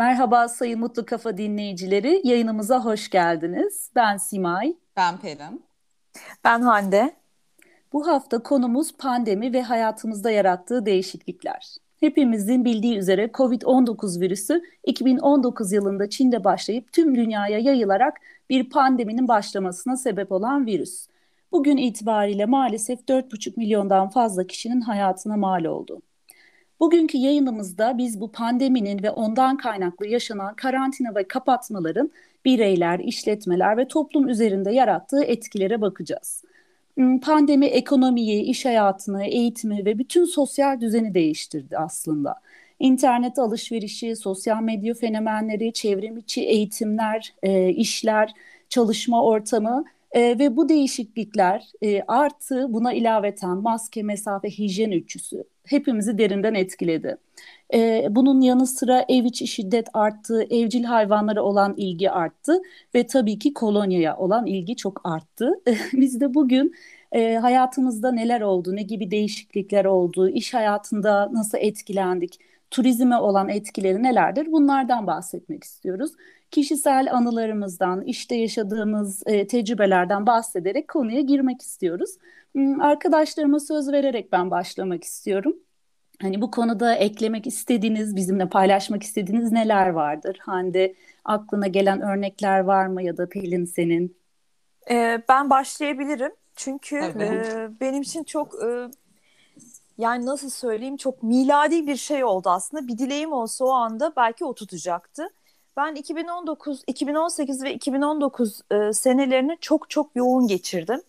Merhaba Sayın Mutlu Kafa dinleyicileri, yayınımıza hoş geldiniz. Ben Simay. Ben Pelin. Ben Hande. Bu hafta konumuz pandemi ve hayatımızda yarattığı değişiklikler. Hepimizin bildiği üzere COVID-19 virüsü 2019 yılında Çin'de başlayıp tüm dünyaya yayılarak bir pandeminin başlamasına sebep olan virüs. Bugün itibariyle maalesef 4,5 milyondan fazla kişinin hayatına mal oldu. Bugünkü yayınımızda biz bu pandeminin ve ondan kaynaklı yaşanan karantina ve kapatmaların bireyler, işletmeler ve toplum üzerinde yarattığı etkilere bakacağız. Hmm, pandemi ekonomiyi, iş hayatını, eğitimi ve bütün sosyal düzeni değiştirdi aslında. İnternet alışverişi, sosyal medya fenomenleri, çevrim içi eğitimler, e, işler, çalışma ortamı e, ve bu değişiklikler e, artı buna ilaveten maske, mesafe, hijyen üçüsü hepimizi derinden etkiledi. E, bunun yanı sıra ev içi şiddet arttı, evcil hayvanlara olan ilgi arttı ve tabii ki kolonyaya olan ilgi çok arttı. Biz de bugün e, hayatımızda neler oldu, ne gibi değişiklikler oldu, iş hayatında nasıl etkilendik, turizme olan etkileri nelerdir bunlardan bahsetmek istiyoruz. Kişisel anılarımızdan, işte yaşadığımız e, tecrübelerden bahsederek konuya girmek istiyoruz. Hmm, arkadaşlarıma söz vererek ben başlamak istiyorum. Hani bu konuda eklemek istediğiniz, bizimle paylaşmak istediğiniz neler vardır? Hande aklına gelen örnekler var mı ya da Pelin senin? Ee, ben başlayabilirim. Çünkü evet. e, benim için çok e, yani nasıl söyleyeyim çok miladi bir şey oldu aslında. Bir dileğim olsa o anda belki o tutacaktı. Ben 2019, 2018 ve 2019 e, senelerini çok çok yoğun geçirdim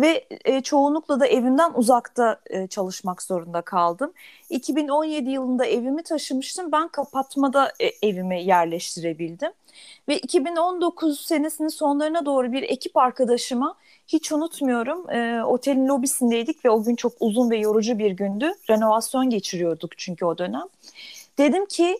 ve e, çoğunlukla da evimden uzakta e, çalışmak zorunda kaldım. 2017 yılında evimi taşımıştım. Ben kapatmada e, evimi yerleştirebildim. Ve 2019 senesinin sonlarına doğru bir ekip arkadaşıma hiç unutmuyorum. E, otelin lobisindeydik ve o gün çok uzun ve yorucu bir gündü. Renovasyon geçiriyorduk çünkü o dönem. Dedim ki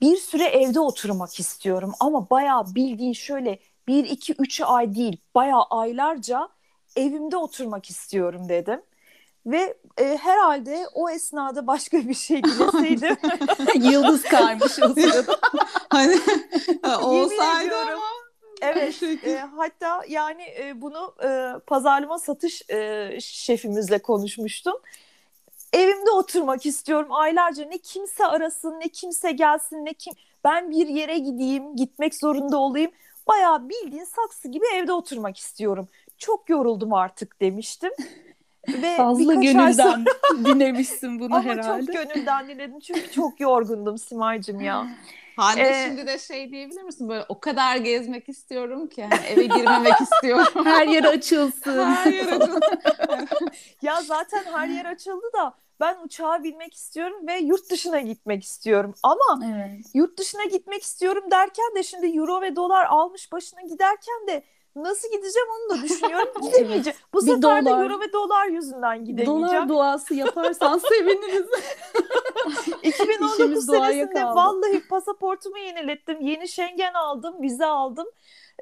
bir süre evde oturmak istiyorum ama bayağı bildiğin şöyle bir iki üç ay değil bayağı aylarca evimde oturmak istiyorum dedim. Ve e, herhalde o esnada başka bir şey dileseydim. Yıldız kaymış o sırada. hani olsaydı ama. Evet e, hatta yani e, bunu e, pazarlama satış e, şefimizle konuşmuştum. Evimde oturmak istiyorum aylarca ne kimse arasın ne kimse gelsin ne kim ben bir yere gideyim gitmek zorunda olayım. Bayağı bildiğin saksı gibi evde oturmak istiyorum çok yoruldum artık demiştim. Ve Fazla gönülden ay... dinlemişsin bunu Ama herhalde. Ama çok gönülden dinledim çünkü çok yorgundum Simay'cığım ya. Hande ee, şimdi de şey diyebilir misin böyle o kadar gezmek istiyorum ki hani eve girmemek istiyorum. her yer açılsın. her yer açılsın. ya zaten her yer açıldı da ben uçağa binmek istiyorum ve yurt dışına gitmek istiyorum. Ama evet. yurt dışına gitmek istiyorum derken de şimdi euro ve dolar almış başına giderken de Nasıl gideceğim onu da düşünüyorum. Gidemeyeceğim. Bu bir sefer dolar, de euro ve dolar yüzünden gidemeyeceğim. Dolar duası yaparsan seviniriz. 2019 senesinde vallahi pasaportumu yenilettim. Yeni Schengen aldım, vize aldım.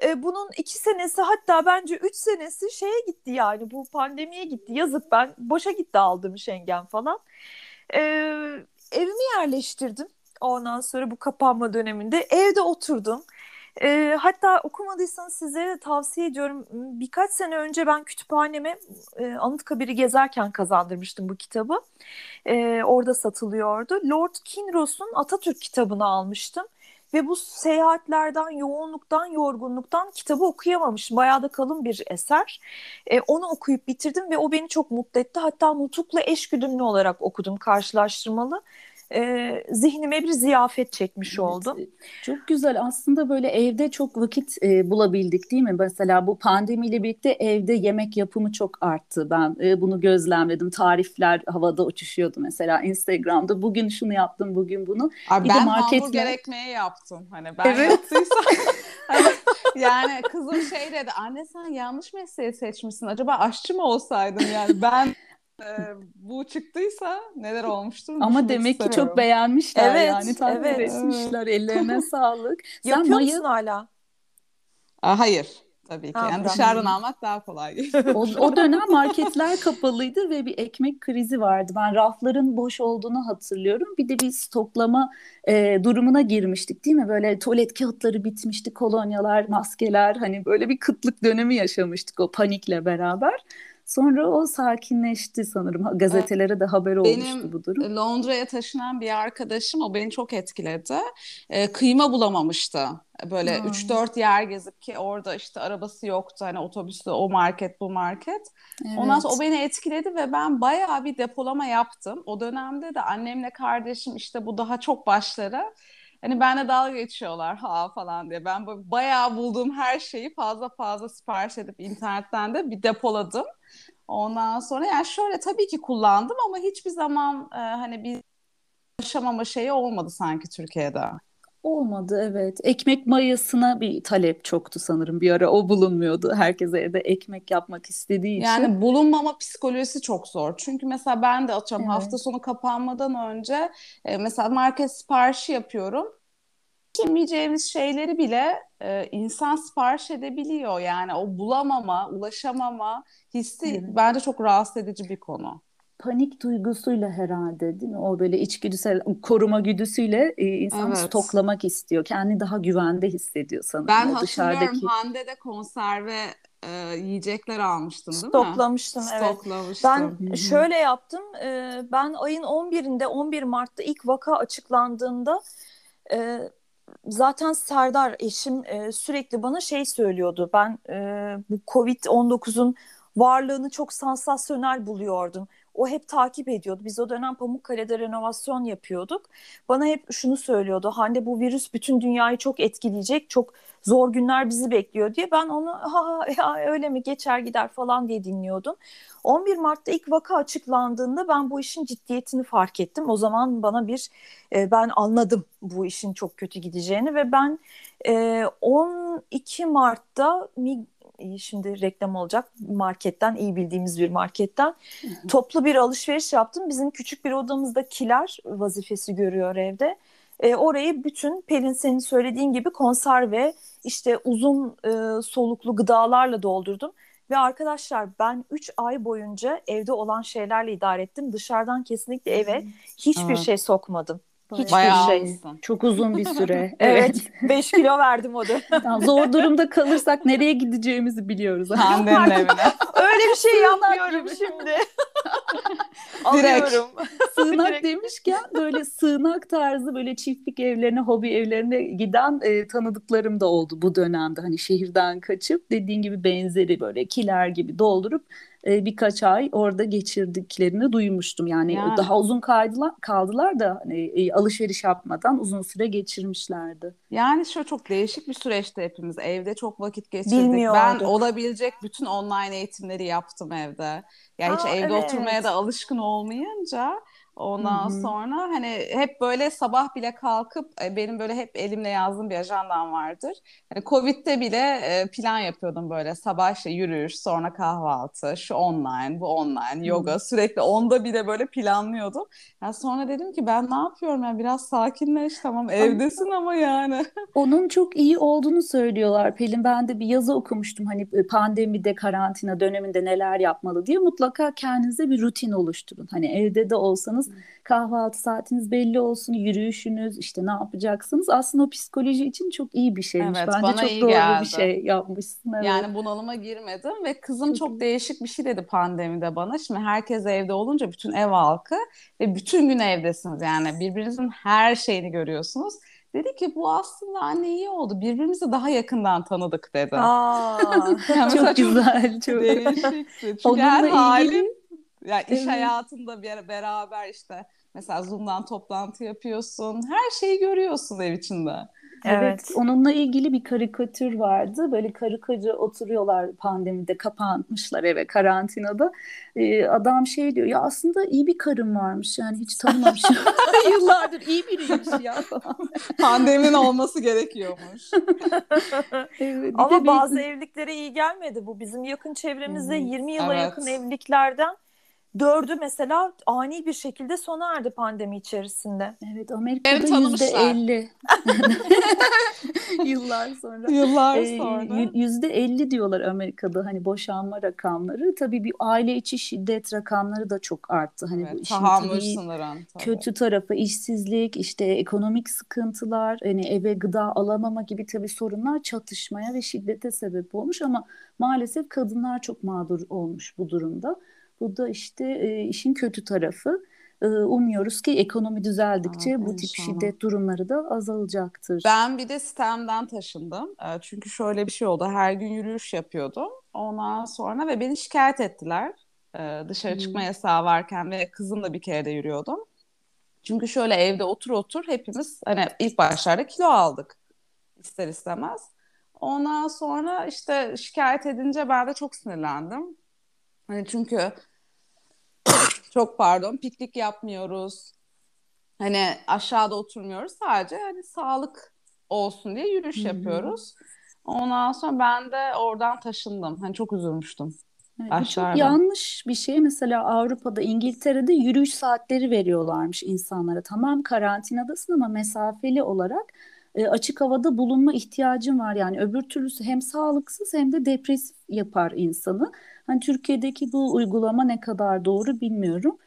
Ee, bunun iki senesi hatta bence üç senesi şeye gitti yani bu pandemiye gitti. Yazık ben boşa gitti aldım Schengen falan. Ee, evimi yerleştirdim. Ondan sonra bu kapanma döneminde evde oturdum. E, hatta okumadıysanız sizlere de tavsiye ediyorum. Birkaç sene önce ben kütüphaneme e, Anıtkabir'i gezerken kazandırmıştım bu kitabı. E, orada satılıyordu. Lord Kinross'un Atatürk kitabını almıştım. Ve bu seyahatlerden, yoğunluktan, yorgunluktan kitabı okuyamamışım. Bayağı da kalın bir eser. E, onu okuyup bitirdim ve o beni çok mutlu etti. Hatta Nutuk'la eşgüdümlü olarak okudum karşılaştırmalı e, zihnime bir ziyafet çekmiş evet, oldum. Çok güzel aslında böyle evde çok vakit e, bulabildik değil mi? Mesela bu pandemiyle birlikte evde yemek yapımı çok arttı. Ben e, bunu gözlemledim. Tarifler havada uçuşuyordu mesela Instagram'da. Bugün şunu yaptım, bugün bunu. Abi bir ben de hamburger ekmeği yaptım. Hani ben evet. yaptıysam... yani kızım şey dedi anne sen yanlış mesleği seçmişsin acaba aşçı mı olsaydın yani ben e, bu çıktıysa neler olmuştur? Ama demek ki çok beğenmişler evet, yani takdir evet. etmişler. Ellerine sağlık. Sen Yapıyor mayı... musun hala? Aa, hayır. Tabii ki. Yani dışarıdan almak daha kolay. o, o dönem marketler kapalıydı ve bir ekmek krizi vardı. Ben rafların boş olduğunu hatırlıyorum. Bir de bir stoklama e, durumuna girmiştik değil mi? Böyle tuvalet kağıtları bitmişti, kolonyalar, maskeler. Hani böyle bir kıtlık dönemi yaşamıştık o panikle beraber. Sonra o sakinleşti sanırım. Gazetelere de haber olmuştu Benim bu durum. Londra'ya taşınan bir arkadaşım o beni çok etkiledi. E, kıyma bulamamıştı. Böyle hmm. 3-4 yer gezip ki orada işte arabası yoktu. Hani otobüsü o market bu market. Evet. Ondan sonra o beni etkiledi ve ben bayağı bir depolama yaptım. O dönemde de annemle kardeşim işte bu daha çok başları. Hani benle dalga geçiyorlar ha falan diye. Ben bayağı bulduğum her şeyi fazla fazla sipariş edip internetten de bir depoladım. Ondan sonra yani şöyle tabii ki kullandım ama hiçbir zaman e, hani bir yaşamama şeyi olmadı sanki Türkiye'de. Olmadı evet. Ekmek mayasına bir talep çoktu sanırım. Bir ara o bulunmuyordu. Herkes evde ekmek yapmak istediği için. Yani bulunmama psikolojisi çok zor. Çünkü mesela ben de atıyorum evet. hafta sonu kapanmadan önce e, mesela market siparişi yapıyorum. Kimeyeceğimiz şeyleri bile e, insan sipariş edebiliyor. Yani o bulamama, ulaşamama hissi evet. bence çok rahatsız edici bir konu panik duygusuyla herhalde değil mi? O böyle içgüdüsel koruma güdüsüyle e, insan evet. stoklamak istiyor. Kendini daha güvende hissediyor sanırım. Ben o dışarıdaki... Hande'de konserve e, yiyecekler almıştın değil Stoklamıştım, mi? Stoklamıştım evet. Ben Hı-hı. şöyle yaptım. E, ben ayın 11'inde 11 Mart'ta ilk vaka açıklandığında e, zaten Serdar eşim e, sürekli bana şey söylüyordu. Ben e, bu Covid-19'un varlığını çok sansasyonel buluyordum. O hep takip ediyordu. Biz o dönem Pamukkale'de renovasyon yapıyorduk. Bana hep şunu söylüyordu. Hande bu virüs bütün dünyayı çok etkileyecek. Çok zor günler bizi bekliyor diye. Ben onu ha ya öyle mi geçer gider falan diye dinliyordum. 11 Mart'ta ilk vaka açıklandığında ben bu işin ciddiyetini fark ettim. O zaman bana bir e, ben anladım bu işin çok kötü gideceğini ve ben e, 12 Mart'ta şimdi reklam olacak marketten iyi bildiğimiz bir marketten toplu bir alışveriş yaptım. Bizim küçük bir odamızda kiler vazifesi görüyor evde. E, orayı bütün Pelin senin söylediğin gibi konserve işte uzun e, soluklu gıdalarla doldurdum. Ve arkadaşlar ben 3 ay boyunca evde olan şeylerle idare ettim. Dışarıdan kesinlikle eve hiçbir evet. şey sokmadım. Hiçbir Bayağı şey. Olsun. Çok uzun bir süre. evet. 5 kilo verdim o da. Tamam, zor durumda kalırsak nereye gideceğimizi biliyoruz. Hande'nin evine. Öyle bir şey yapmıyorum şimdi. Alıyorum. Sığınak Direkt. demişken böyle sığınak tarzı böyle çiftlik evlerine, hobi evlerine giden e, tanıdıklarım da oldu bu dönemde. Hani şehirden kaçıp dediğin gibi benzeri böyle kiler gibi doldurup e, birkaç ay orada geçirdiklerini duymuştum. Yani, yani. daha uzun kaldılar, kaldılar da hani, e, alışveriş yapmadan uzun süre geçirmişlerdi. Yani şu çok değişik bir süreçte hepimiz evde çok vakit geçirdik. Ben olabilecek bütün online eğitimleri yaptım evde. Yani hiç evde evet. oturmaya da alışkın olmayınca Ondan Hı-hı. sonra hani hep böyle sabah bile kalkıp e, benim böyle hep elimle yazdığım bir ajandam vardır. Hani Covid'de bile e, plan yapıyordum böyle sabah işte yürüyüş, sonra kahvaltı, şu online, bu online, yoga Hı-hı. sürekli onda bile böyle planlıyordum. Yani sonra dedim ki ben ne yapıyorum ya biraz sakinleş tamam evdesin ama yani. Onun çok iyi olduğunu söylüyorlar Pelin. Ben de bir yazı okumuştum hani e, pandemide, karantina döneminde neler yapmalı diye. Mutlaka kendinize bir rutin oluşturun. Hani evde de olsanız kahvaltı saatiniz belli olsun, yürüyüşünüz, işte ne yapacaksınız. Aslında o psikoloji için çok iyi bir şeymiş. Evet, Bence bana çok iyi doğru geldi. bir şey yapmışsın. Evet. Yani bunalıma girmedim ve kızım çok değişik bir şey dedi pandemide bana. Şimdi herkes evde olunca bütün ev halkı ve bütün gün evdesiniz. Yani birbirinizin her şeyini görüyorsunuz. Dedi ki bu aslında anne iyi oldu. Birbirimizi daha yakından tanıdık dedi. Aa, yani çok güzel. Çok değişikti. Çünkü her ilgili... halin yani iş hayatında bir beraber işte mesela Zoom'dan toplantı yapıyorsun. Her şeyi görüyorsun ev içinde. Evet. evet. Onunla ilgili bir karikatür vardı. Böyle karı koca oturuyorlar pandemide kapanmışlar eve karantinada. Ee, adam şey diyor ya aslında iyi bir karım varmış yani hiç tanımamışım. Yıllardır iyi biriymiş ya. Pandeminin olması gerekiyormuş. evet, Ama bazı bir... evliklere iyi gelmedi bu. Bizim yakın çevremizde hmm. 20 yıla evet. yakın evliliklerden dördü mesela ani bir şekilde sona erdi pandemi içerisinde. Evet Amerika'da yüzde elli. Yıllar sonra. Yıllar ee, sonra. Yüzde elli diyorlar Amerika'da hani boşanma rakamları. Tabii bir aile içi şiddet rakamları da çok arttı. Hani evet, bu işin sınıran, tabii. kötü tarafı işsizlik, işte ekonomik sıkıntılar, hani eve gıda alamama gibi tabii sorunlar çatışmaya ve şiddete sebep olmuş ama maalesef kadınlar çok mağdur olmuş bu durumda. Bu da işte e, işin kötü tarafı. E, umuyoruz ki ekonomi düzeldikçe Aa, bu tip şiddet durumları da azalacaktır. Ben bir de sistemden taşındım. E, çünkü şöyle bir şey oldu. Her gün yürüyüş yapıyordum. Ondan sonra ve beni şikayet ettiler. E, dışarı hmm. çıkma yasağı varken ve kızımla bir kere de yürüyordum. Çünkü şöyle evde otur otur hepimiz hani ilk başlarda kilo aldık ister istemez. Ondan sonra işte şikayet edince ben de çok sinirlendim. Hani çünkü çok pardon piknik yapmıyoruz. Hani aşağıda oturmuyoruz. Sadece hani sağlık olsun diye yürüyüş Hı-hı. yapıyoruz. Ondan sonra ben de oradan taşındım. Hani çok üzülmüştüm. Evet, bu çok yanlış bir şey. Mesela Avrupa'da, İngiltere'de yürüyüş saatleri veriyorlarmış insanlara. Tamam karantinadasın ama mesafeli olarak e, açık havada bulunma ihtiyacın var. Yani öbür türlüsü hem sağlıksız hem de depresif yapar insanı. Hani Türkiye'deki bu uygulama ne kadar doğru bilmiyorum.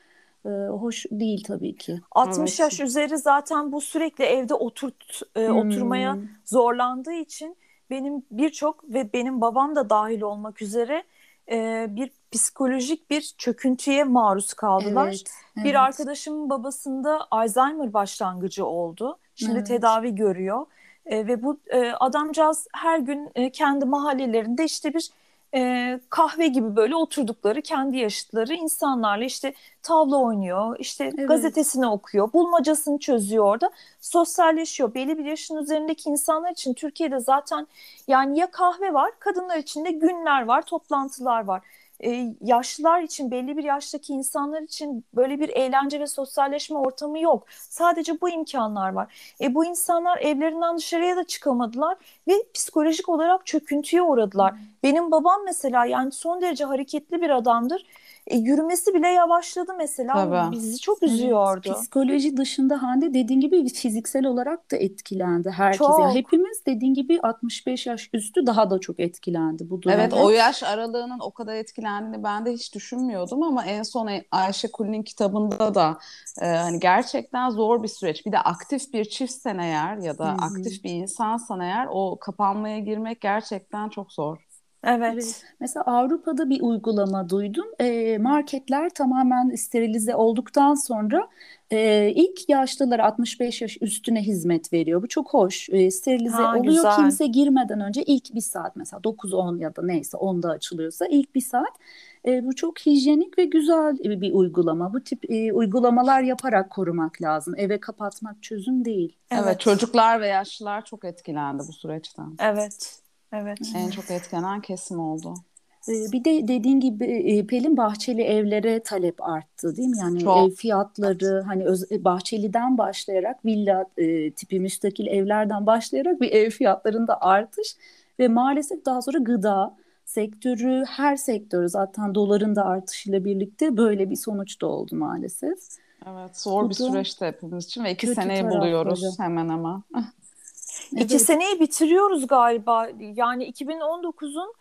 E, hoş değil tabii ki. 60 evet. yaş üzeri zaten bu sürekli evde oturt e, hmm. oturmaya zorlandığı için benim birçok ve benim babam da dahil olmak üzere e, bir psikolojik bir çöküntüye maruz kaldılar. Evet, evet. Bir arkadaşımın babasında Alzheimer başlangıcı oldu. Şimdi evet. tedavi görüyor. E, ve bu e, adamcağız her gün e, kendi mahallelerinde işte bir e, kahve gibi böyle oturdukları kendi yaşıtları insanlarla işte tavla oynuyor, işte evet. gazetesini okuyor, bulmacasını çözüyor orada, sosyalleşiyor. Belli bir yaşın üzerindeki insanlar için Türkiye'de zaten yani ya kahve var, kadınlar için de günler var, toplantılar var e, yaşlılar için belli bir yaştaki insanlar için böyle bir eğlence ve sosyalleşme ortamı yok. Sadece bu imkanlar var. E, bu insanlar evlerinden dışarıya da çıkamadılar ve psikolojik olarak çöküntüye uğradılar. Benim babam mesela yani son derece hareketli bir adamdır e, yürümesi bile yavaşladı mesela. Tabii. Bizi çok üzüyordu. Evet, psikoloji dışında Hande dediğin gibi fiziksel olarak da etkilendi herkes. Çok. Yani hepimiz dediğin gibi 65 yaş üstü daha da çok etkilendi bu durumda. Evet o yaş aralığının o kadar etkilendiğini ben de hiç düşünmüyordum ama en son Ayşe Kulin'in kitabında da e, hani gerçekten zor bir süreç. Bir de aktif bir çiftsen eğer ya da Hı-hı. aktif bir insansan eğer o kapanmaya girmek gerçekten çok zor. Evet. Mesela Avrupa'da bir uygulama duydum. E, marketler tamamen sterilize olduktan sonra e, ilk yaşlılar 65 yaş üstüne hizmet veriyor. Bu çok hoş. E, sterilize ha, oluyor. Güzel. Kimse girmeden önce ilk bir saat mesela 9-10 ya da neyse 10'da açılıyorsa ilk bir saat. E, bu çok hijyenik ve güzel bir uygulama. Bu tip e, uygulamalar yaparak korumak lazım. Eve kapatmak çözüm değil. Evet, evet çocuklar ve yaşlılar çok etkilendi bu süreçten. Evet. Evet. En çok etkilenen kesim oldu. Ee, bir de dediğin gibi e, Pelin bahçeli evlere talep arttı değil mi? Yani Çok. ev fiyatları hani öz, bahçeliden başlayarak villa e, tipi müstakil evlerden başlayarak bir ev fiyatlarında artış ve maalesef daha sonra gıda sektörü her sektörü zaten doların da artışıyla birlikte böyle bir sonuç da oldu maalesef. Evet zor Bu bir süreçti hepimiz için ve iki seneyi buluyoruz hemen hemen. Evet. İki seneyi bitiriyoruz galiba. Yani 2019'un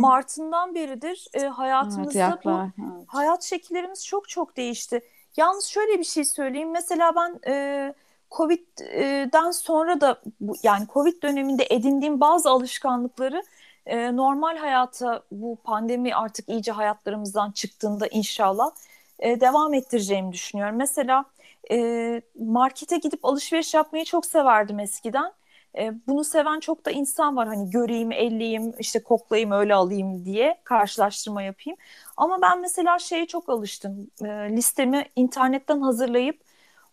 Mart'ından beridir e, hayatımızda evet, bu evet. hayat şekillerimiz çok çok değişti. Yalnız şöyle bir şey söyleyeyim. Mesela ben e, Covid'den sonra da bu, yani Covid döneminde edindiğim bazı alışkanlıkları e, normal hayata bu pandemi artık iyice hayatlarımızdan çıktığında inşallah e, devam ettireceğimi düşünüyorum. Mesela e, markete gidip alışveriş yapmayı çok severdim eskiden. E, bunu seven çok da insan var hani göreyim, elleyeyim, işte koklayayım öyle alayım diye karşılaştırma yapayım. Ama ben mesela şeye çok alıştım. E, listemi internetten hazırlayıp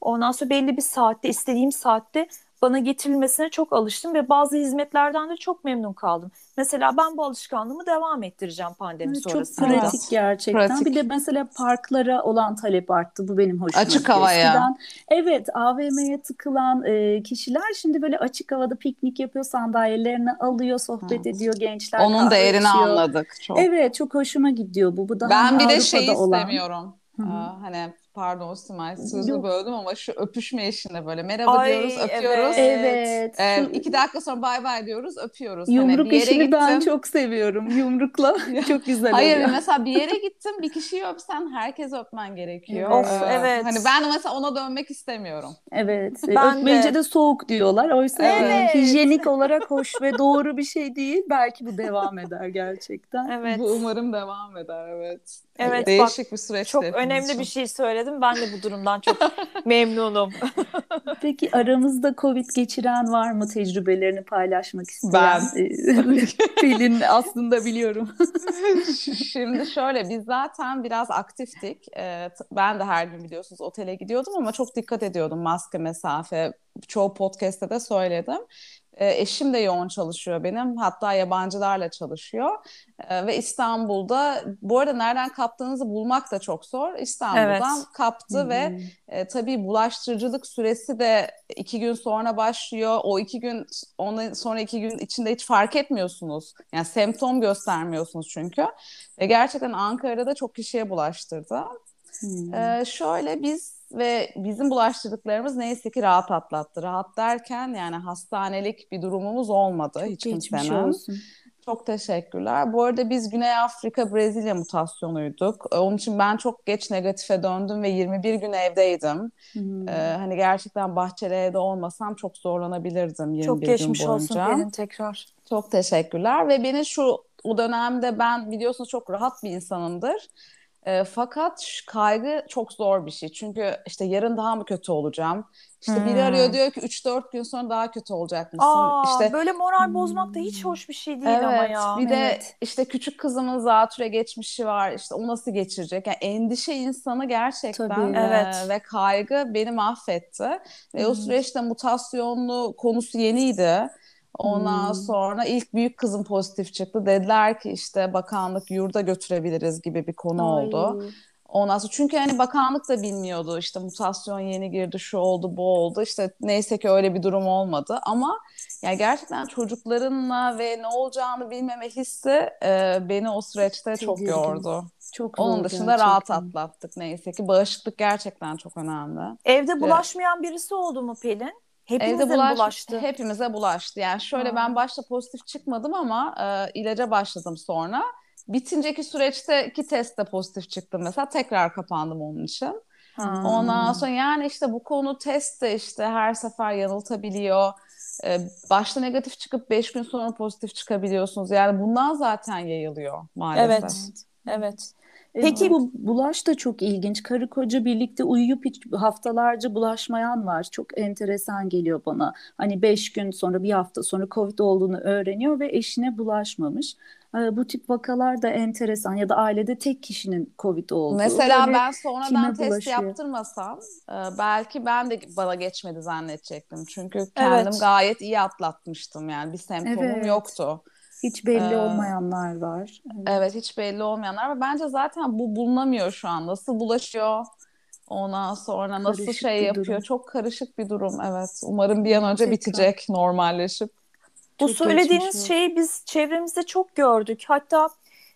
ondan sonra belli bir saatte istediğim saatte bana getirilmesine çok alıştım ve bazı hizmetlerden de çok memnun kaldım. Mesela ben bu alışkanlığımı devam ettireceğim pandemi evet, sonrasında. Çok pratik gerçekten. Pratik. Bir de mesela parklara olan talep arttı. Bu benim hoşuma Açık havaya. Eskiden, evet AVM'ye tıkılan e, kişiler şimdi böyle açık havada piknik yapıyor, sandalyelerini alıyor, sohbet evet. ediyor gençler. Onun değerini açıyor. anladık. Çok. Evet çok hoşuma gidiyor bu. Bu daha ben bir de şey istemiyorum. Hı hı. hani pardon Simay sözü böldüm ama şu öpüşme işinde böyle merhaba Ay, diyoruz öpüyoruz. Evet. Ee, iki dakika sonra bay bay diyoruz öpüyoruz. Hani Yumruk hani işini gittim. ben çok seviyorum. Yumrukla çok güzel Hayır, oluyor. mesela bir yere gittim bir kişiyi öpsen herkes öpmen gerekiyor. Of ee, evet. Hani ben mesela ona dönmek istemiyorum. Evet. Ben Öpmeyince de. de soğuk diyorlar. Oysa evet. hijyenik olarak hoş ve doğru bir şey değil. Belki bu devam eder gerçekten. Evet. Bu umarım devam eder evet. Evet. Değişik bak, bir süreç. Çok önemli için. bir şey söyledim. Ben de bu durumdan çok memnunum. Peki aramızda Covid geçiren var mı tecrübelerini paylaşmak isteyen? Ben. Pelin aslında biliyorum. Şimdi şöyle biz zaten biraz aktiftik. Ben de her gün biliyorsunuz otele gidiyordum ama çok dikkat ediyordum maske, mesafe. Çoğu podcast'te de söyledim. E, eşim de yoğun çalışıyor benim. Hatta yabancılarla çalışıyor. E, ve İstanbul'da bu arada nereden kaptığınızı bulmak da çok zor. İstanbul'dan evet. kaptı Hı-hı. ve e, tabii bulaştırıcılık süresi de iki gün sonra başlıyor. O iki gün ondan sonra iki gün içinde hiç fark etmiyorsunuz. Yani semptom göstermiyorsunuz çünkü. Ve gerçekten Ankara'da da çok kişiye bulaştırdı. Ee, şöyle biz ve bizim bulaştırdıklarımız neyse ki rahat atlattı. Rahat derken yani hastanelik bir durumumuz olmadı Çok hiç kimsenin. Olsun. Çok teşekkürler. Bu arada biz Güney Afrika Brezilya mutasyonuyorduk. Ee, onun için ben çok geç negatife döndüm ve 21 gün evdeydim. Hmm. Ee, hani gerçekten bahçeli evde olmasam çok zorlanabilirdim 21 çok gün boyunca. Çok geçmiş olsun benim tekrar. Çok teşekkürler ve beni şu o dönemde ben biliyorsunuz çok rahat bir insanımdır. E, fakat kaygı çok zor bir şey. Çünkü işte yarın daha mı kötü olacağım? İşte hmm. biri arıyor diyor ki 3-4 gün sonra daha kötü olacak mısın? Aa, işte böyle moral bozmak da hiç hoş bir şey değil evet, ama ya. Bir de evet. işte küçük kızımın zatüre geçmişi var. İşte o nasıl geçirecek? Yani endişe insanı gerçekten Tabii. evet. ve kaygı beni mahvetti. Ve hmm. o süreçte mutasyonlu konusu yeniydi. Ondan hmm. sonra ilk büyük kızım pozitif çıktı. Dediler ki işte bakanlık yurda götürebiliriz gibi bir konu Ay. oldu. Ondan sonra çünkü hani bakanlık da bilmiyordu işte mutasyon yeni girdi şu oldu bu oldu işte neyse ki öyle bir durum olmadı ama yani gerçekten çocuklarınla ve ne olacağını bilmeme hissi e, beni o süreçte çok, çok yordu. Çok Onun dışında gerçekten. rahat atlattık neyse ki bağışıklık gerçekten çok önemli. Evde bulaşmayan evet. birisi oldu mu Pelin? Hepimize Evde bulaş, bulaştı. Hepimize bulaştı. Yani şöyle ha. ben başta pozitif çıkmadım ama e, ilaca başladım sonra. Bitinceki süreçteki testte pozitif çıktım mesela. Tekrar kapandım onun için. Ha. Ondan sonra yani işte bu konu testte işte her sefer yanıltabiliyor. Ee, başta negatif çıkıp beş gün sonra pozitif çıkabiliyorsunuz. Yani bundan zaten yayılıyor maalesef. Evet. Evet. Peki bu bulaş da çok ilginç. Karı koca birlikte uyuyup hiç haftalarca bulaşmayan var. Çok enteresan geliyor bana. Hani beş gün sonra bir hafta sonra Covid olduğunu öğreniyor ve eşine bulaşmamış. Bu tip vakalar da enteresan ya da ailede tek kişinin Covid olduğu. Mesela ben sonradan test bulaşıyor? yaptırmasam e, belki ben de bana geçmedi zannedecektim. Çünkü kendim evet. gayet iyi atlatmıştım yani bir semptomum evet. yoktu. Hiç belli ee, olmayanlar var. Evet. evet hiç belli olmayanlar var. Bence zaten bu bulunamıyor şu an. Nasıl bulaşıyor? Ondan sonra nasıl karışık şey yapıyor? Durum. Çok karışık bir durum evet. Umarım bir an önce Tekrar. bitecek normalleşip. Bu çok söylediğiniz şeyi biz çevremizde çok gördük. Hatta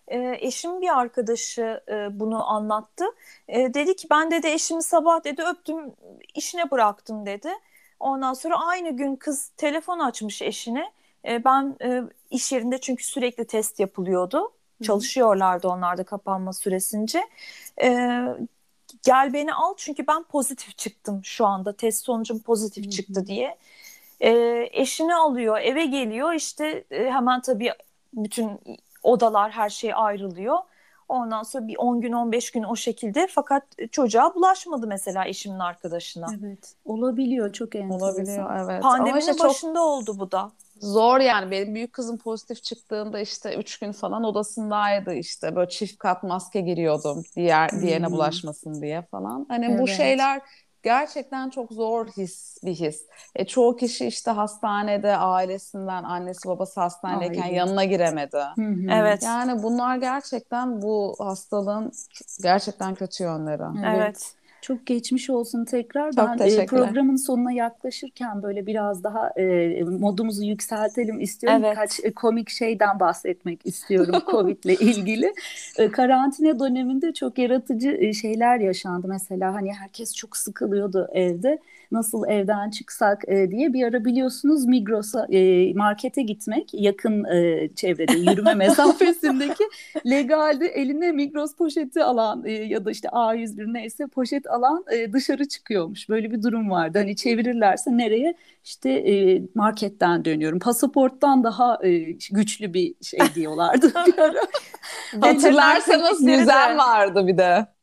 e, eşim bir arkadaşı e, bunu anlattı. E, dedi ki ben dedi eşimi sabah dedi öptüm işine bıraktım dedi. Ondan sonra aynı gün kız telefon açmış eşine. E, ben e, iş yerinde çünkü sürekli test yapılıyordu. Çalışıyorlardı onlar da kapanma süresince. E, gel beni al çünkü ben pozitif çıktım şu anda. Test sonucum pozitif Hı. çıktı diye. E, eşini alıyor eve geliyor işte e, hemen tabii bütün odalar her şey ayrılıyor. Ondan sonra bir 10 gün 15 gün o şekilde fakat çocuğa bulaşmadı mesela eşimin arkadaşına. Evet. Olabiliyor çok enteresan. Olabiliyor evet. Pandeminin işte başında çok... oldu bu da. Zor yani benim büyük kızım pozitif çıktığında işte üç gün falan odasındaydı işte böyle çift kat maske giriyordum diğer hmm. diğerine bulaşmasın diye falan. Hani evet. bu şeyler gerçekten çok zor his bir his. E, çoğu kişi işte hastanede ailesinden annesi babası hastanedeyken Ay. yanına giremedi. Hı hı. Evet. Yani bunlar gerçekten bu hastalığın gerçekten kötü yönleri. Evet. Çok geçmiş olsun tekrar. Çok ben e, programın sonuna yaklaşırken böyle biraz daha e, modumuzu yükseltelim istiyorum. Evet. Birkaç e, komik şeyden bahsetmek istiyorum Covid ile ilgili. E, karantina döneminde çok yaratıcı e, şeyler yaşandı. Mesela hani herkes çok sıkılıyordu evde. Nasıl evden çıksak e, diye bir ara biliyorsunuz Migros'a e, markete gitmek yakın e, çevrede yürüme mesafesindeki legalde eline Migros poşeti alan e, ya da işte A101 neyse poşet alan e, dışarı çıkıyormuş. Böyle bir durum vardı. Hani çevirirlerse nereye? İşte e, marketten dönüyorum. Pasaporttan daha e, güçlü bir şey diyorlardı bir ara. Hatırlarsanız Müzen vardı bir de.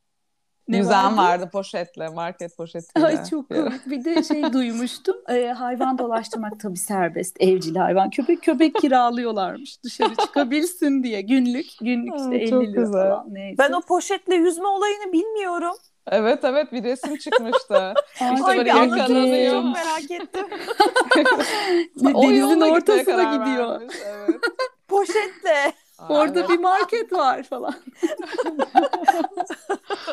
Ne Müzen vardı? vardı poşetle, market poşetiyle. Ay çok komik. Bir de şey duymuştum. E, hayvan dolaştırmak tabii serbest. Evcil hayvan. Köpek köpek kiralıyorlarmış dışarı çıkabilsin diye. Günlük. Günlük işte Ay, 50 lira güzel. falan. Neyse. Ben o poşetle yüzme olayını bilmiyorum. Evet evet bir resim çıkmıştı. işte böyle yakalanıyor. Çok merak ettim. Denizin ortasına gidiyor. Evet. Poşetle. Orada bir market var falan.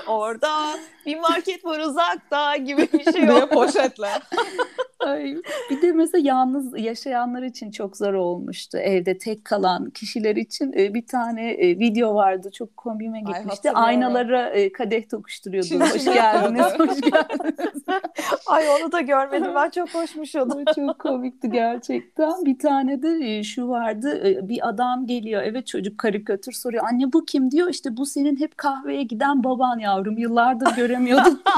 Orada bir market var uzakta gibi bir şey yok. poşetle. Ay, bir de mesela yalnız yaşayanlar için çok zor olmuştu. Evde tek kalan kişiler için e, bir tane e, video vardı. Çok kombime gitmişti. Ay, Aynalara e, kadeh tokuşturuyordu. Çin hoş geldiniz, hoş geldiniz. Ay onu da görmedim. Ben çok hoşmuş oldum. çok komikti gerçekten. Bir tane de şu vardı. Bir adam geliyor. Evet çocuk karikatür soruyor. Anne bu kim diyor. İşte bu senin hep kahveye giden baban yavrum. Yıllardır göremiyordum.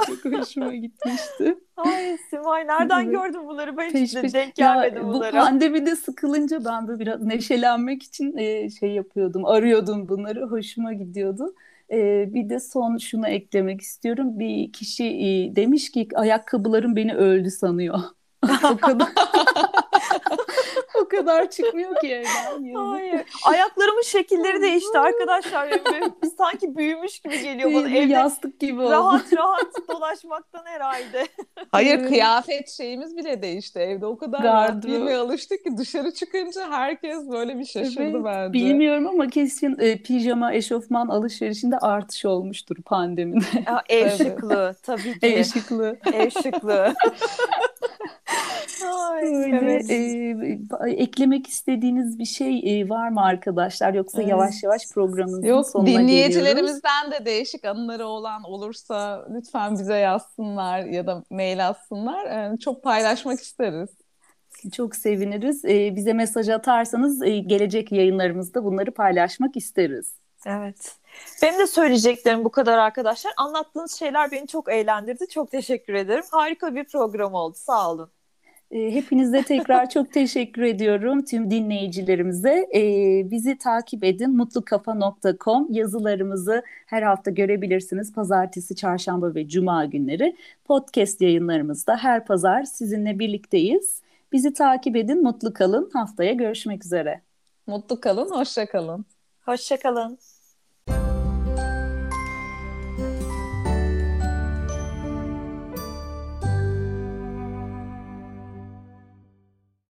Çok hoşuma gitmişti. Ay Simay nereden evet. gördün bunları? Ben hiç de denk gelmedim ya, bunlara. Bu pandemide sıkılınca ben de biraz neşelenmek için e, şey yapıyordum. Arıyordum bunları. Hoşuma gidiyordu. E, bir de son şunu eklemek istiyorum. Bir kişi e, demiş ki ayakkabılarım beni öldü sanıyor. o kadar o kadar çıkmıyor ki evden. Hayır. Ayaklarımın şekilleri değişti arkadaşlar. sanki büyümüş gibi geliyor bana. Evde yastık gibi oldu. Rahat rahat dolaşmaktan herhalde. Hayır kıyafet şeyimiz bile değişti. Evde o kadar rahat büyümeye alıştık ki dışarı çıkınca herkes böyle bir şaşırdı evet, bence. Bilmiyorum ama kesin e, pijama, eşofman alışverişinde artış olmuştur pandemide. Aa, ev şıklığı tabii ki. Ev şıklığı. Ev şıklığı. Öyle. Evet. E, eklemek istediğiniz bir şey e, var mı arkadaşlar? Yoksa evet. yavaş yavaş programımızın Yok, sonuna dinleyicilerimizden de değişik anıları olan olursa lütfen bize yazsınlar ya da mail atsınlar. E, çok paylaşmak isteriz. Çok seviniriz. E, bize mesaj atarsanız e, gelecek yayınlarımızda bunları paylaşmak isteriz. Evet. Benim de söyleyeceklerim bu kadar arkadaşlar. Anlattığınız şeyler beni çok eğlendirdi. Çok teşekkür ederim. Harika bir program oldu. Sağ olun. Ee, hepinize tekrar çok teşekkür ediyorum tüm dinleyicilerimize. Ee, bizi takip edin mutlukafa.com yazılarımızı her hafta görebilirsiniz. Pazartesi, çarşamba ve cuma günleri podcast yayınlarımızda her pazar sizinle birlikteyiz. Bizi takip edin, mutlu kalın. Haftaya görüşmek üzere. Mutlu kalın, hoşça kalın. Hoşça kalın.